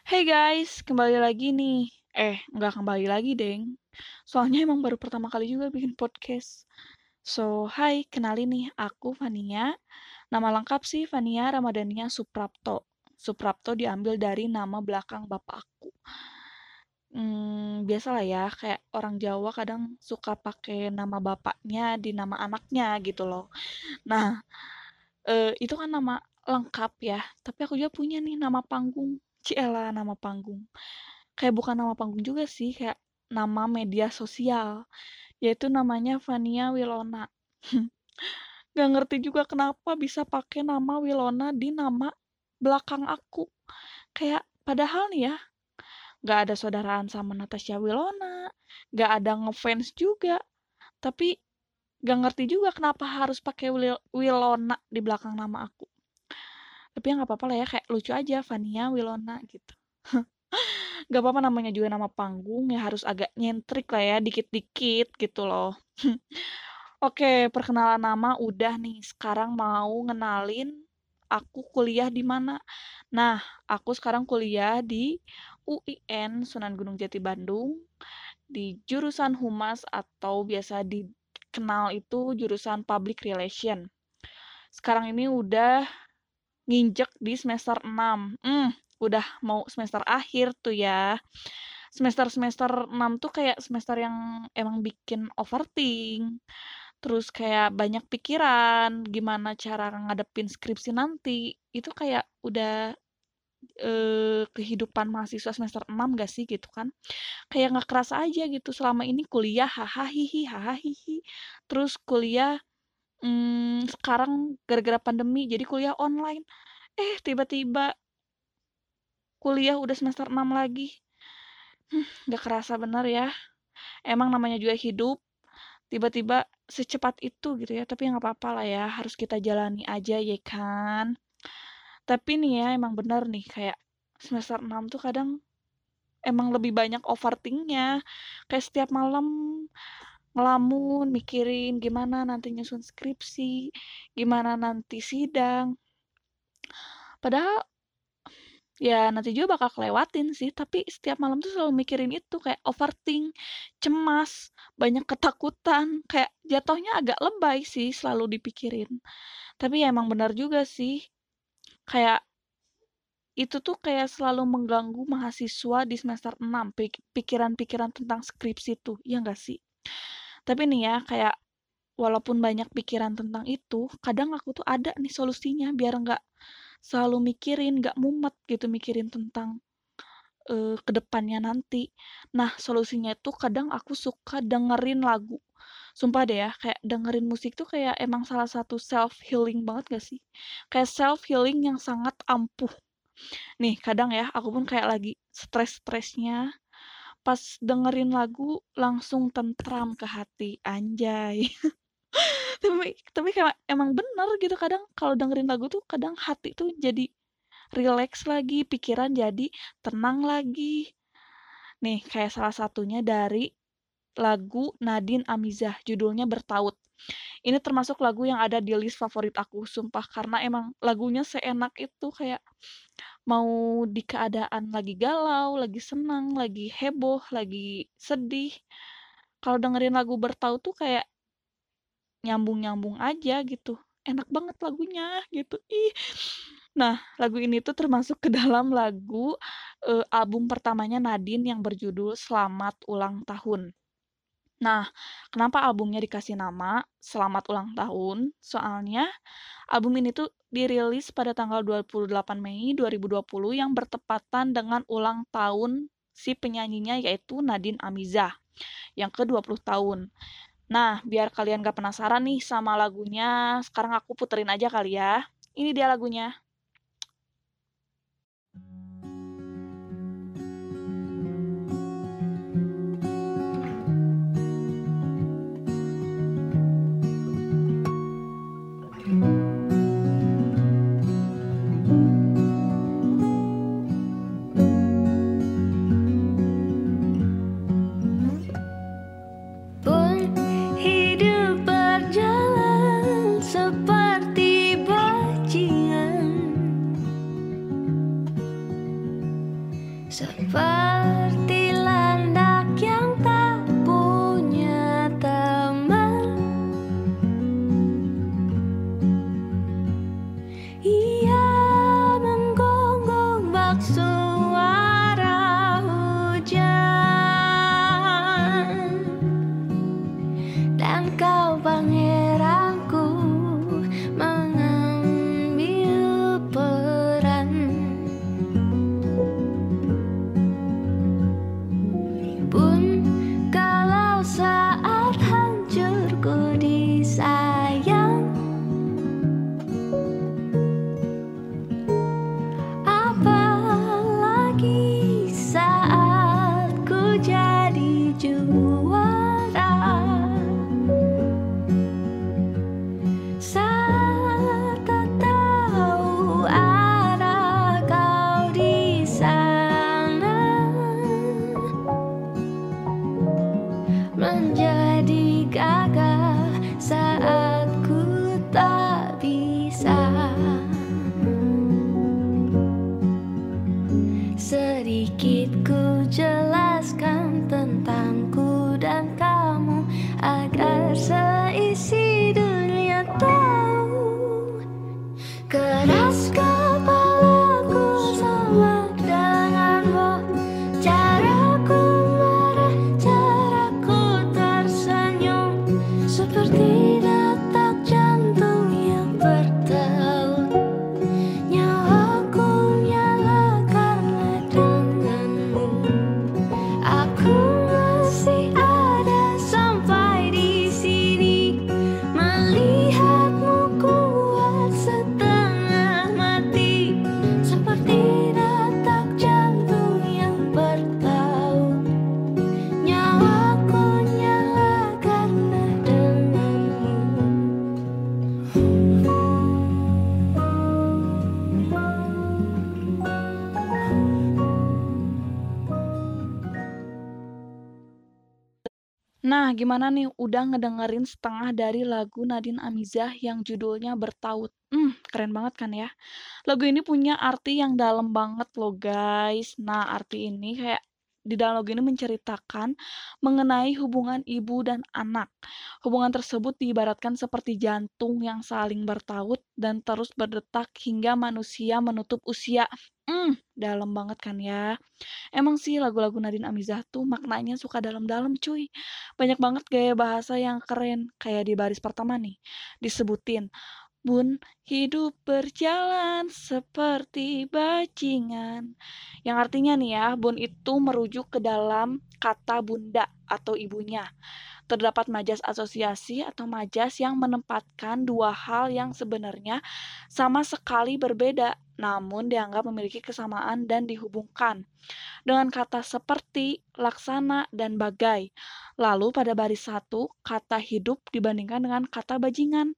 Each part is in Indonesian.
Hey guys, kembali lagi nih. Eh, nggak kembali lagi, deng. Soalnya emang baru pertama kali juga bikin podcast. So, hai, kenalin nih, aku Fania. Nama lengkap sih Fania Ramadhania Suprapto. Suprapto diambil dari nama belakang bapak aku. Hmm, biasalah ya, kayak orang Jawa kadang suka pakai nama bapaknya di nama anaknya gitu loh. Nah, eh, itu kan nama lengkap ya, tapi aku juga punya nih nama panggung. Ciela nama panggung. Kayak bukan nama panggung juga sih, kayak nama media sosial. Yaitu namanya Fania Wilona. Gak ngerti juga kenapa bisa pakai nama Wilona di nama belakang aku. Kayak padahal nih ya, gak ada saudaraan sama Natasha Wilona, gak ada ngefans juga. Tapi gak ngerti juga kenapa harus pakai Wil- Wilona di belakang nama aku. Tapi ya nggak apa-apa lah ya, kayak lucu aja Fania Wilona gitu. Gak apa-apa namanya juga nama panggung ya harus agak nyentrik lah ya, dikit-dikit gitu loh. Oke, perkenalan nama udah nih. Sekarang mau ngenalin aku kuliah di mana. Nah, aku sekarang kuliah di UIN Sunan Gunung Jati Bandung di jurusan Humas atau biasa dikenal itu jurusan Public Relation. Sekarang ini udah nginjek di semester 6. Hmm, udah mau semester akhir tuh ya. Semester-semester 6 tuh kayak semester yang emang bikin overthink. Terus kayak banyak pikiran, gimana cara ngadepin skripsi nanti. Itu kayak udah eh, kehidupan mahasiswa semester 6 gak sih gitu kan. Kayak nggak kerasa aja gitu selama ini kuliah hahaha hihi hahaha hihi. Terus kuliah hmm, sekarang gara-gara pandemi jadi kuliah online. Eh, tiba-tiba kuliah udah semester 6 lagi. Hmm, gak kerasa bener ya. Emang namanya juga hidup. Tiba-tiba secepat itu gitu ya. Tapi nggak apa-apa lah ya. Harus kita jalani aja ya kan. Tapi nih ya emang bener nih kayak semester 6 tuh kadang emang lebih banyak overthinknya. Kayak setiap malam ngelamun, mikirin gimana nanti nyusun skripsi, gimana nanti sidang. Padahal ya nanti juga bakal kelewatin sih, tapi setiap malam tuh selalu mikirin itu kayak overthink, cemas, banyak ketakutan, kayak jatuhnya agak lebay sih selalu dipikirin. Tapi ya emang benar juga sih, kayak itu tuh kayak selalu mengganggu mahasiswa di semester 6, pik- pikiran-pikiran tentang skripsi tuh, ya nggak sih? Tapi nih ya, kayak walaupun banyak pikiran tentang itu, kadang aku tuh ada nih solusinya biar nggak selalu mikirin, nggak mumet gitu mikirin tentang eh, ke depannya nanti. Nah, solusinya itu kadang aku suka dengerin lagu. Sumpah deh ya, kayak dengerin musik tuh kayak emang salah satu self healing banget gak sih? Kayak self healing yang sangat ampuh. Nih, kadang ya, aku pun kayak lagi stres-stresnya, pas dengerin lagu langsung tentram ke hati, anjay. Tapi tapi kayak emang bener gitu kadang kalau dengerin lagu tuh kadang hati tuh jadi rileks lagi, pikiran jadi tenang lagi. Nih, kayak salah satunya dari lagu Nadine Amizah, judulnya Bertaut. Ini termasuk lagu yang ada di list favorit aku, sumpah. Karena emang lagunya seenak itu, kayak mau di keadaan lagi galau, lagi senang, lagi heboh, lagi sedih. Kalau dengerin lagu Bertaut tuh kayak nyambung-nyambung aja gitu. Enak banget lagunya gitu. Ih. Nah, lagu ini tuh termasuk ke dalam lagu eh, album pertamanya Nadine yang berjudul Selamat Ulang Tahun. Nah, kenapa albumnya dikasih nama Selamat Ulang Tahun? Soalnya album ini tuh dirilis pada tanggal 28 Mei 2020 yang bertepatan dengan ulang tahun si penyanyinya yaitu Nadine Amizah yang ke-20 tahun. Nah, biar kalian gak penasaran nih sama lagunya, sekarang aku puterin aja kali ya. Ini dia lagunya. Dan kau pangeranku Nah, gimana nih udah ngedengerin setengah dari lagu Nadine Amizah yang judulnya Bertaut? Hmm, keren banget kan ya? Lagu ini punya arti yang dalam banget loh guys. Nah, arti ini kayak di dalam ini menceritakan mengenai hubungan ibu dan anak. Hubungan tersebut diibaratkan seperti jantung yang saling bertaut dan terus berdetak hingga manusia menutup usia. Hmm, dalam banget kan ya? Emang sih lagu-lagu Nadine Amizah tuh maknanya suka dalam-dalam cuy. Banyak banget gaya bahasa yang keren, kayak di baris pertama nih, disebutin, Bun, hidup berjalan seperti bajingan. Yang artinya nih ya, bun itu merujuk ke dalam kata bunda atau ibunya. Terdapat majas asosiasi atau majas yang menempatkan dua hal yang sebenarnya sama sekali berbeda, namun dianggap memiliki kesamaan dan dihubungkan dengan kata seperti, laksana, dan bagai. Lalu pada baris satu, kata hidup dibandingkan dengan kata bajingan.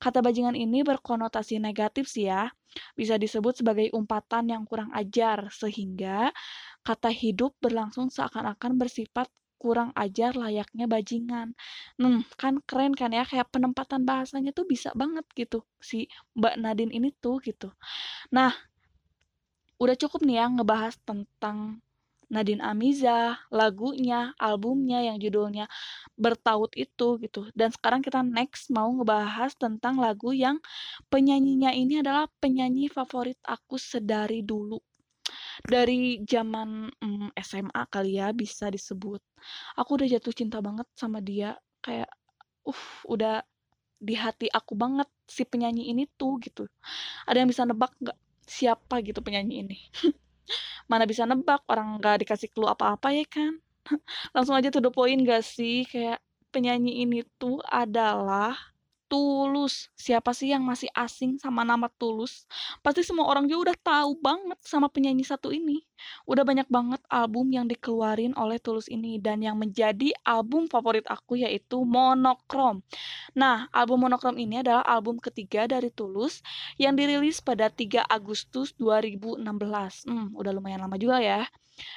Kata bajingan ini berkonotasi negatif sih ya. Bisa disebut sebagai umpatan yang kurang ajar, sehingga kata hidup berlangsung seakan-akan bersifat kurang ajar layaknya bajingan. Hmm, kan keren kan ya, kayak penempatan bahasanya tuh bisa banget gitu si Mbak Nadine ini tuh gitu. Nah, udah cukup nih ya ngebahas tentang Nadine Amizah, lagunya, albumnya yang judulnya Bertaut itu gitu. Dan sekarang kita next mau ngebahas tentang lagu yang penyanyinya ini adalah penyanyi favorit aku sedari dulu. Dari zaman mm, SMA kali ya bisa disebut. Aku udah jatuh cinta banget sama dia. Kayak, uh, udah di hati aku banget si penyanyi ini tuh gitu. Ada yang bisa nebak nggak siapa gitu penyanyi ini? Mana bisa nebak, orang nggak dikasih clue apa-apa ya kan? Langsung aja to the point gak sih? Kayak penyanyi ini tuh adalah Tulus. Siapa sih yang masih asing sama nama Tulus? Pasti semua orang juga udah tahu banget sama penyanyi satu ini. Udah banyak banget album yang dikeluarin oleh Tulus ini dan yang menjadi album favorit aku yaitu Monokrom. Nah, album Monokrom ini adalah album ketiga dari Tulus yang dirilis pada 3 Agustus 2016. Hmm, udah lumayan lama juga ya.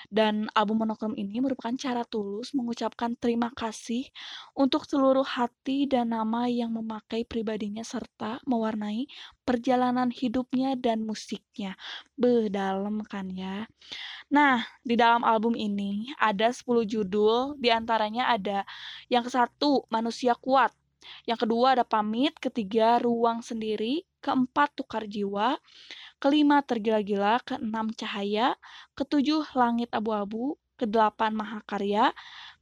Dan album Monokrom ini merupakan cara Tulus mengucapkan terima kasih untuk seluruh hati dan nama yang memakai pribadinya serta mewarnai perjalanan hidupnya dan musiknya. Beh, dalam kan ya. Nah, di dalam album ini ada 10 judul, di antaranya ada yang ke-1, Manusia Kuat, yang kedua ada Pamit, ketiga Ruang Sendiri, keempat Tukar Jiwa, kelima Tergila-gila, keenam Cahaya, ketujuh Langit Abu-abu, kedelapan Mahakarya,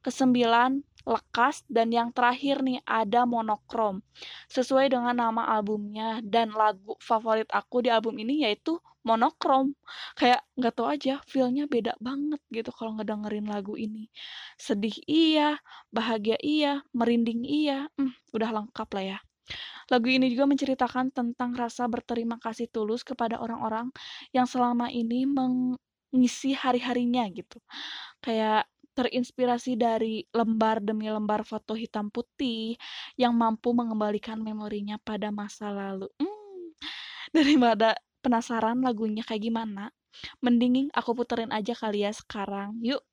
kesembilan Lekas, dan yang terakhir nih ada Monokrom. Sesuai dengan nama albumnya dan lagu favorit aku di album ini yaitu Monokrom. Kayak nggak tahu aja feel-nya beda banget gitu kalau ngedengerin lagu ini. Sedih iya, bahagia iya, merinding iya, mmm, udah lengkap lah ya. Lagu ini juga menceritakan tentang rasa berterima kasih tulus kepada orang-orang yang selama ini mengisi hari-harinya gitu. Kayak terinspirasi dari lembar demi lembar foto hitam putih yang mampu mengembalikan memorinya pada masa lalu. Mmm, daripada penasaran lagunya kayak gimana, mending aku puterin aja kali ya sekarang, yuk!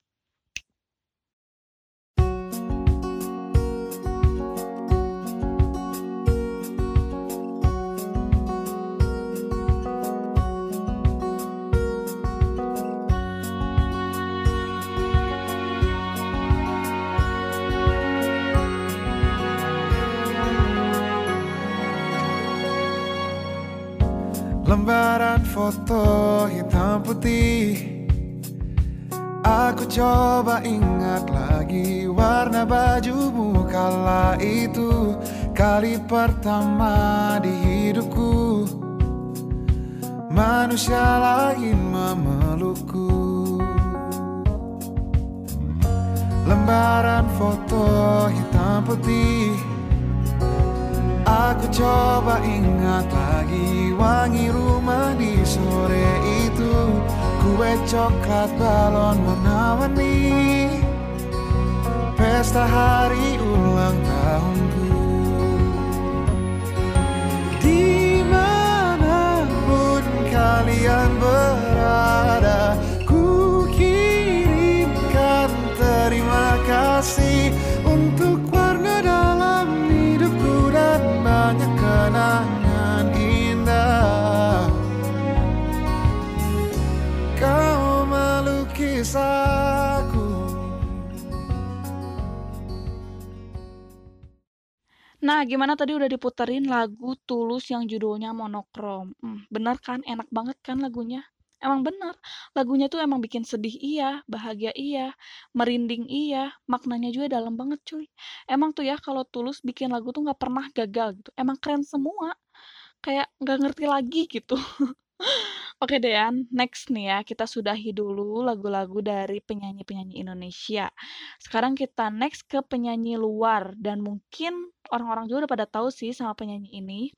Lembaran foto hitam putih. Aku coba ingat lagi warna bajumu kala itu. Kali pertama di hidupku. Manusia lain memelukku. Lembaran foto hitam putih Aku coba ingat lagi wangi rumah di sore itu. Kue coklat balon warna-warni. Pesta hari ulang tahunku. Di mana pun kalian berada kenangan indah Kau melukis aku Nah, gimana tadi udah diputerin lagu Tulus yang judulnya Monokrom. Mmm, bener kan? Enak banget kan lagunya? Emang bener, lagunya tuh emang bikin sedih iya, bahagia iya, merinding iya, maknanya juga dalam banget cuy. Emang tuh ya kalau Tulus bikin lagu tuh nggak pernah gagal gitu, emang keren semua, kayak nggak ngerti lagi gitu. Oke ya, next nih ya, kita sudahi dulu lagu-lagu dari penyanyi-penyanyi Indonesia. Sekarang kita next ke penyanyi luar dan mungkin orang-orang juga udah pada tahu sih sama penyanyi ini,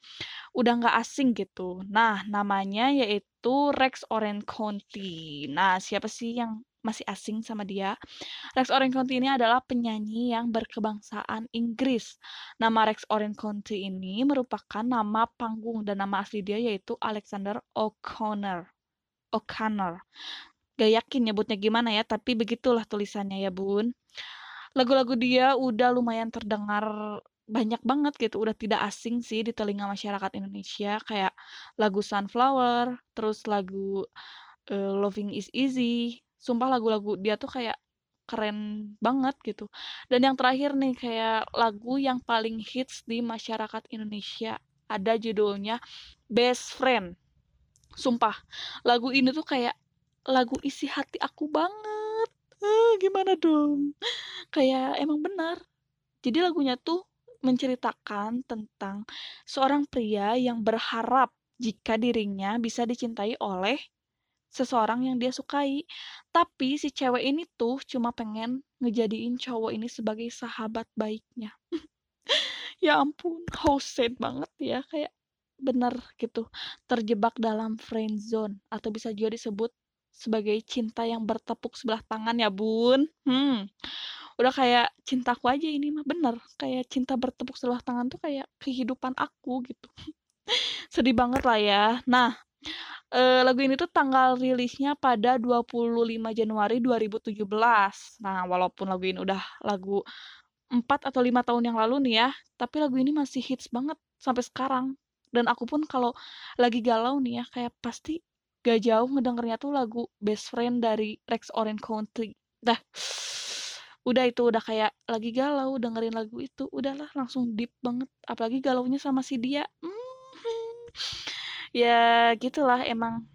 udah nggak asing gitu. Nah, namanya yaitu Rex Orencounty. Nah, siapa sih yang masih asing sama dia? Rex Orencounty ini adalah penyanyi yang berkebangsaan Inggris. Nama Rex Orencounty ini merupakan nama panggung dan nama asli dia yaitu Alexander O'Connor. O'Connor. Gak yakin nyebutnya gimana ya, tapi begitulah tulisannya ya bun. Lagu-lagu dia udah lumayan terdengar banyak banget gitu, udah tidak asing sih di telinga masyarakat Indonesia, kayak lagu Sunflower, terus lagu, eee, Loving Is Easy, sumpah lagu-lagu dia tuh kayak keren banget gitu. Dan yang terakhir nih, kayak lagu yang paling hits di masyarakat Indonesia, ada judulnya Best Friend. Sumpah, lagu ini tuh kayak lagu isi hati aku banget, eee, gimana dong? Kayak emang benar. Jadi lagunya tuh menceritakan tentang seorang pria yang berharap jika dirinya bisa dicintai oleh seseorang yang dia sukai. Tapi si cewek ini tuh cuma pengen ngejadiin cowok ini sebagai sahabat baiknya. Ya ampun, how sad banget ya, kayak bener gitu, terjebak dalam friendzone atau bisa juga disebut sebagai cinta yang bertepuk sebelah tangan ya bun. Hmm, udah kayak cintaku aja ini mah, bener, kayak cinta bertepuk sebelah tangan tuh kayak kehidupan aku gitu. Sedih banget lah ya. Nah, eee, lagu ini tuh tanggal rilisnya pada 25 Januari 2017. Nah, walaupun lagu ini udah lagu 4 atau 5 tahun yang lalu nih ya, tapi lagu ini masih hits banget sampai sekarang. Dan aku pun kalau lagi galau nih ya, kayak pasti gak jauh ngedengernya tuh lagu Best Friend dari Rex Orange County. Dah, udah itu udah kayak lagi galau dengerin lagu itu, udahlah langsung deep banget. Apalagi galaunya sama si dia. Mhm. Ya gitulah emang.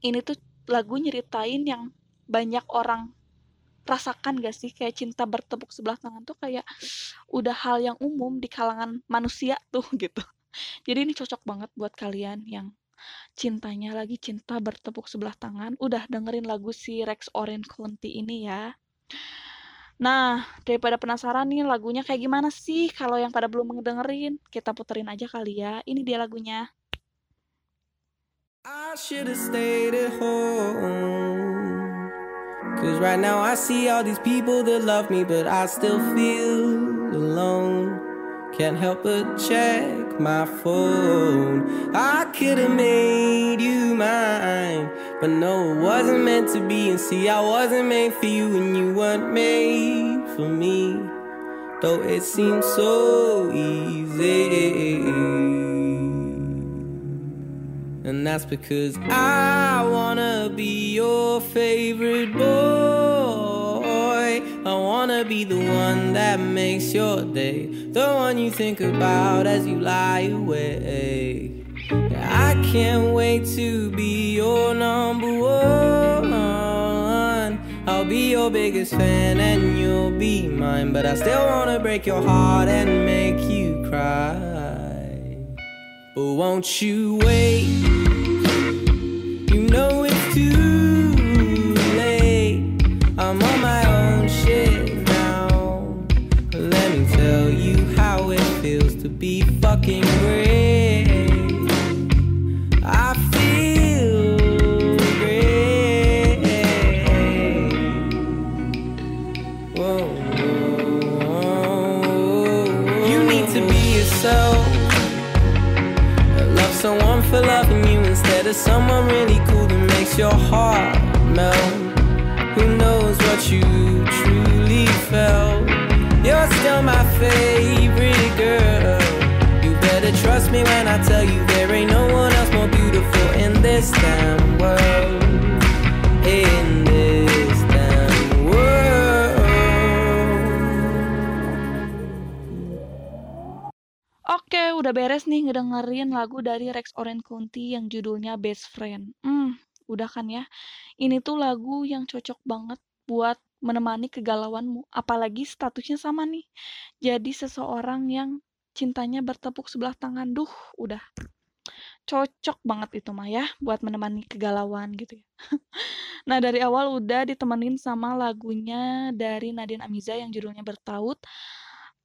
Ini tuh lagu nyeritain yang banyak orang rasakan gak sih kayak cinta bertepuk sebelah tangan tuh kayak udah hal yang umum di kalangan manusia tuh gitu. Jadi ini cocok banget buat kalian yang cintanya lagi cinta bertepuk sebelah tangan, udah dengerin lagu si Rex Orange County ini ya. Nah, daripada penasaran nih lagunya kayak gimana sih kalau yang pada belum ngedengerin, kita puterin aja kali ya. Ini dia lagunya. I should have stayed at home. Cause right now I see all these people that love me, but I still feel alone. Can't help but check my phone. I could have made you mine, but no, it wasn't meant to be. And see, I wasn't made for you, and you weren't made for me. Though it seems so easy. And that's because I wanna be your favorite boy. I wanna be the one that makes your day, the one you think about as you lie awake. I can't wait to be your number one. I'll be your biggest fan and you'll be mine, but I still wanna break your heart and make you cry. But won't you wait? Someone really cool that makes your heart melt. Who knows what you truly felt? You're still my favorite girl. You better trust me when I tell you there ain't no one else more beautiful in this damn world. In udah beres nih ngedengerin lagu dari Rex Orange County yang judulnya Best Friend. Hmm, udah kan ya. Ini tuh lagu yang cocok banget buat menemani kegalauanmu. Apalagi statusnya sama nih. Jadi seseorang yang cintanya bertepuk sebelah tangan. Duh, udah cocok banget itu mah ya buat menemani kegalauan gitu ya. nah, dari awal udah ditemenin sama lagunya dari Nadine Amiza yang judulnya Bertaut.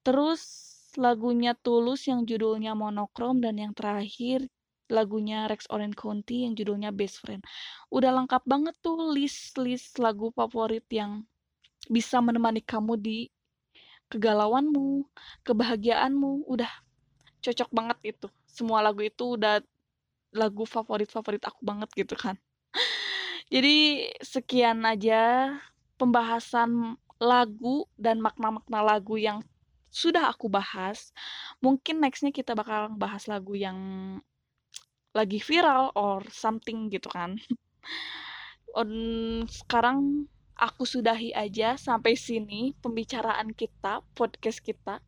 Terus lagunya Tulus yang judulnya Monokrom dan yang terakhir lagunya Rex Orange County yang judulnya Best Friend. Udah lengkap banget tuh list-list lagu favorit yang bisa menemani kamu di kegalauanmu, kebahagiaanmu. Udah cocok banget itu. Semua lagu itu udah lagu favorit-favorit aku banget gitu kan. Jadi sekian aja pembahasan lagu dan makna-makna lagu yang sudah aku bahas. Mungkin nextnya kita bakal bahas lagu yang lagi viral or something gitu kan. On, sekarang aku sudahi aja sampai sini pembicaraan kita, podcast kita.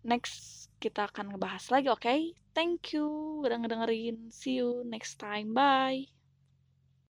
Next kita akan ngebahas lagi, oke? Okay? Thank you udah ngedengerin. See you next time. Bye.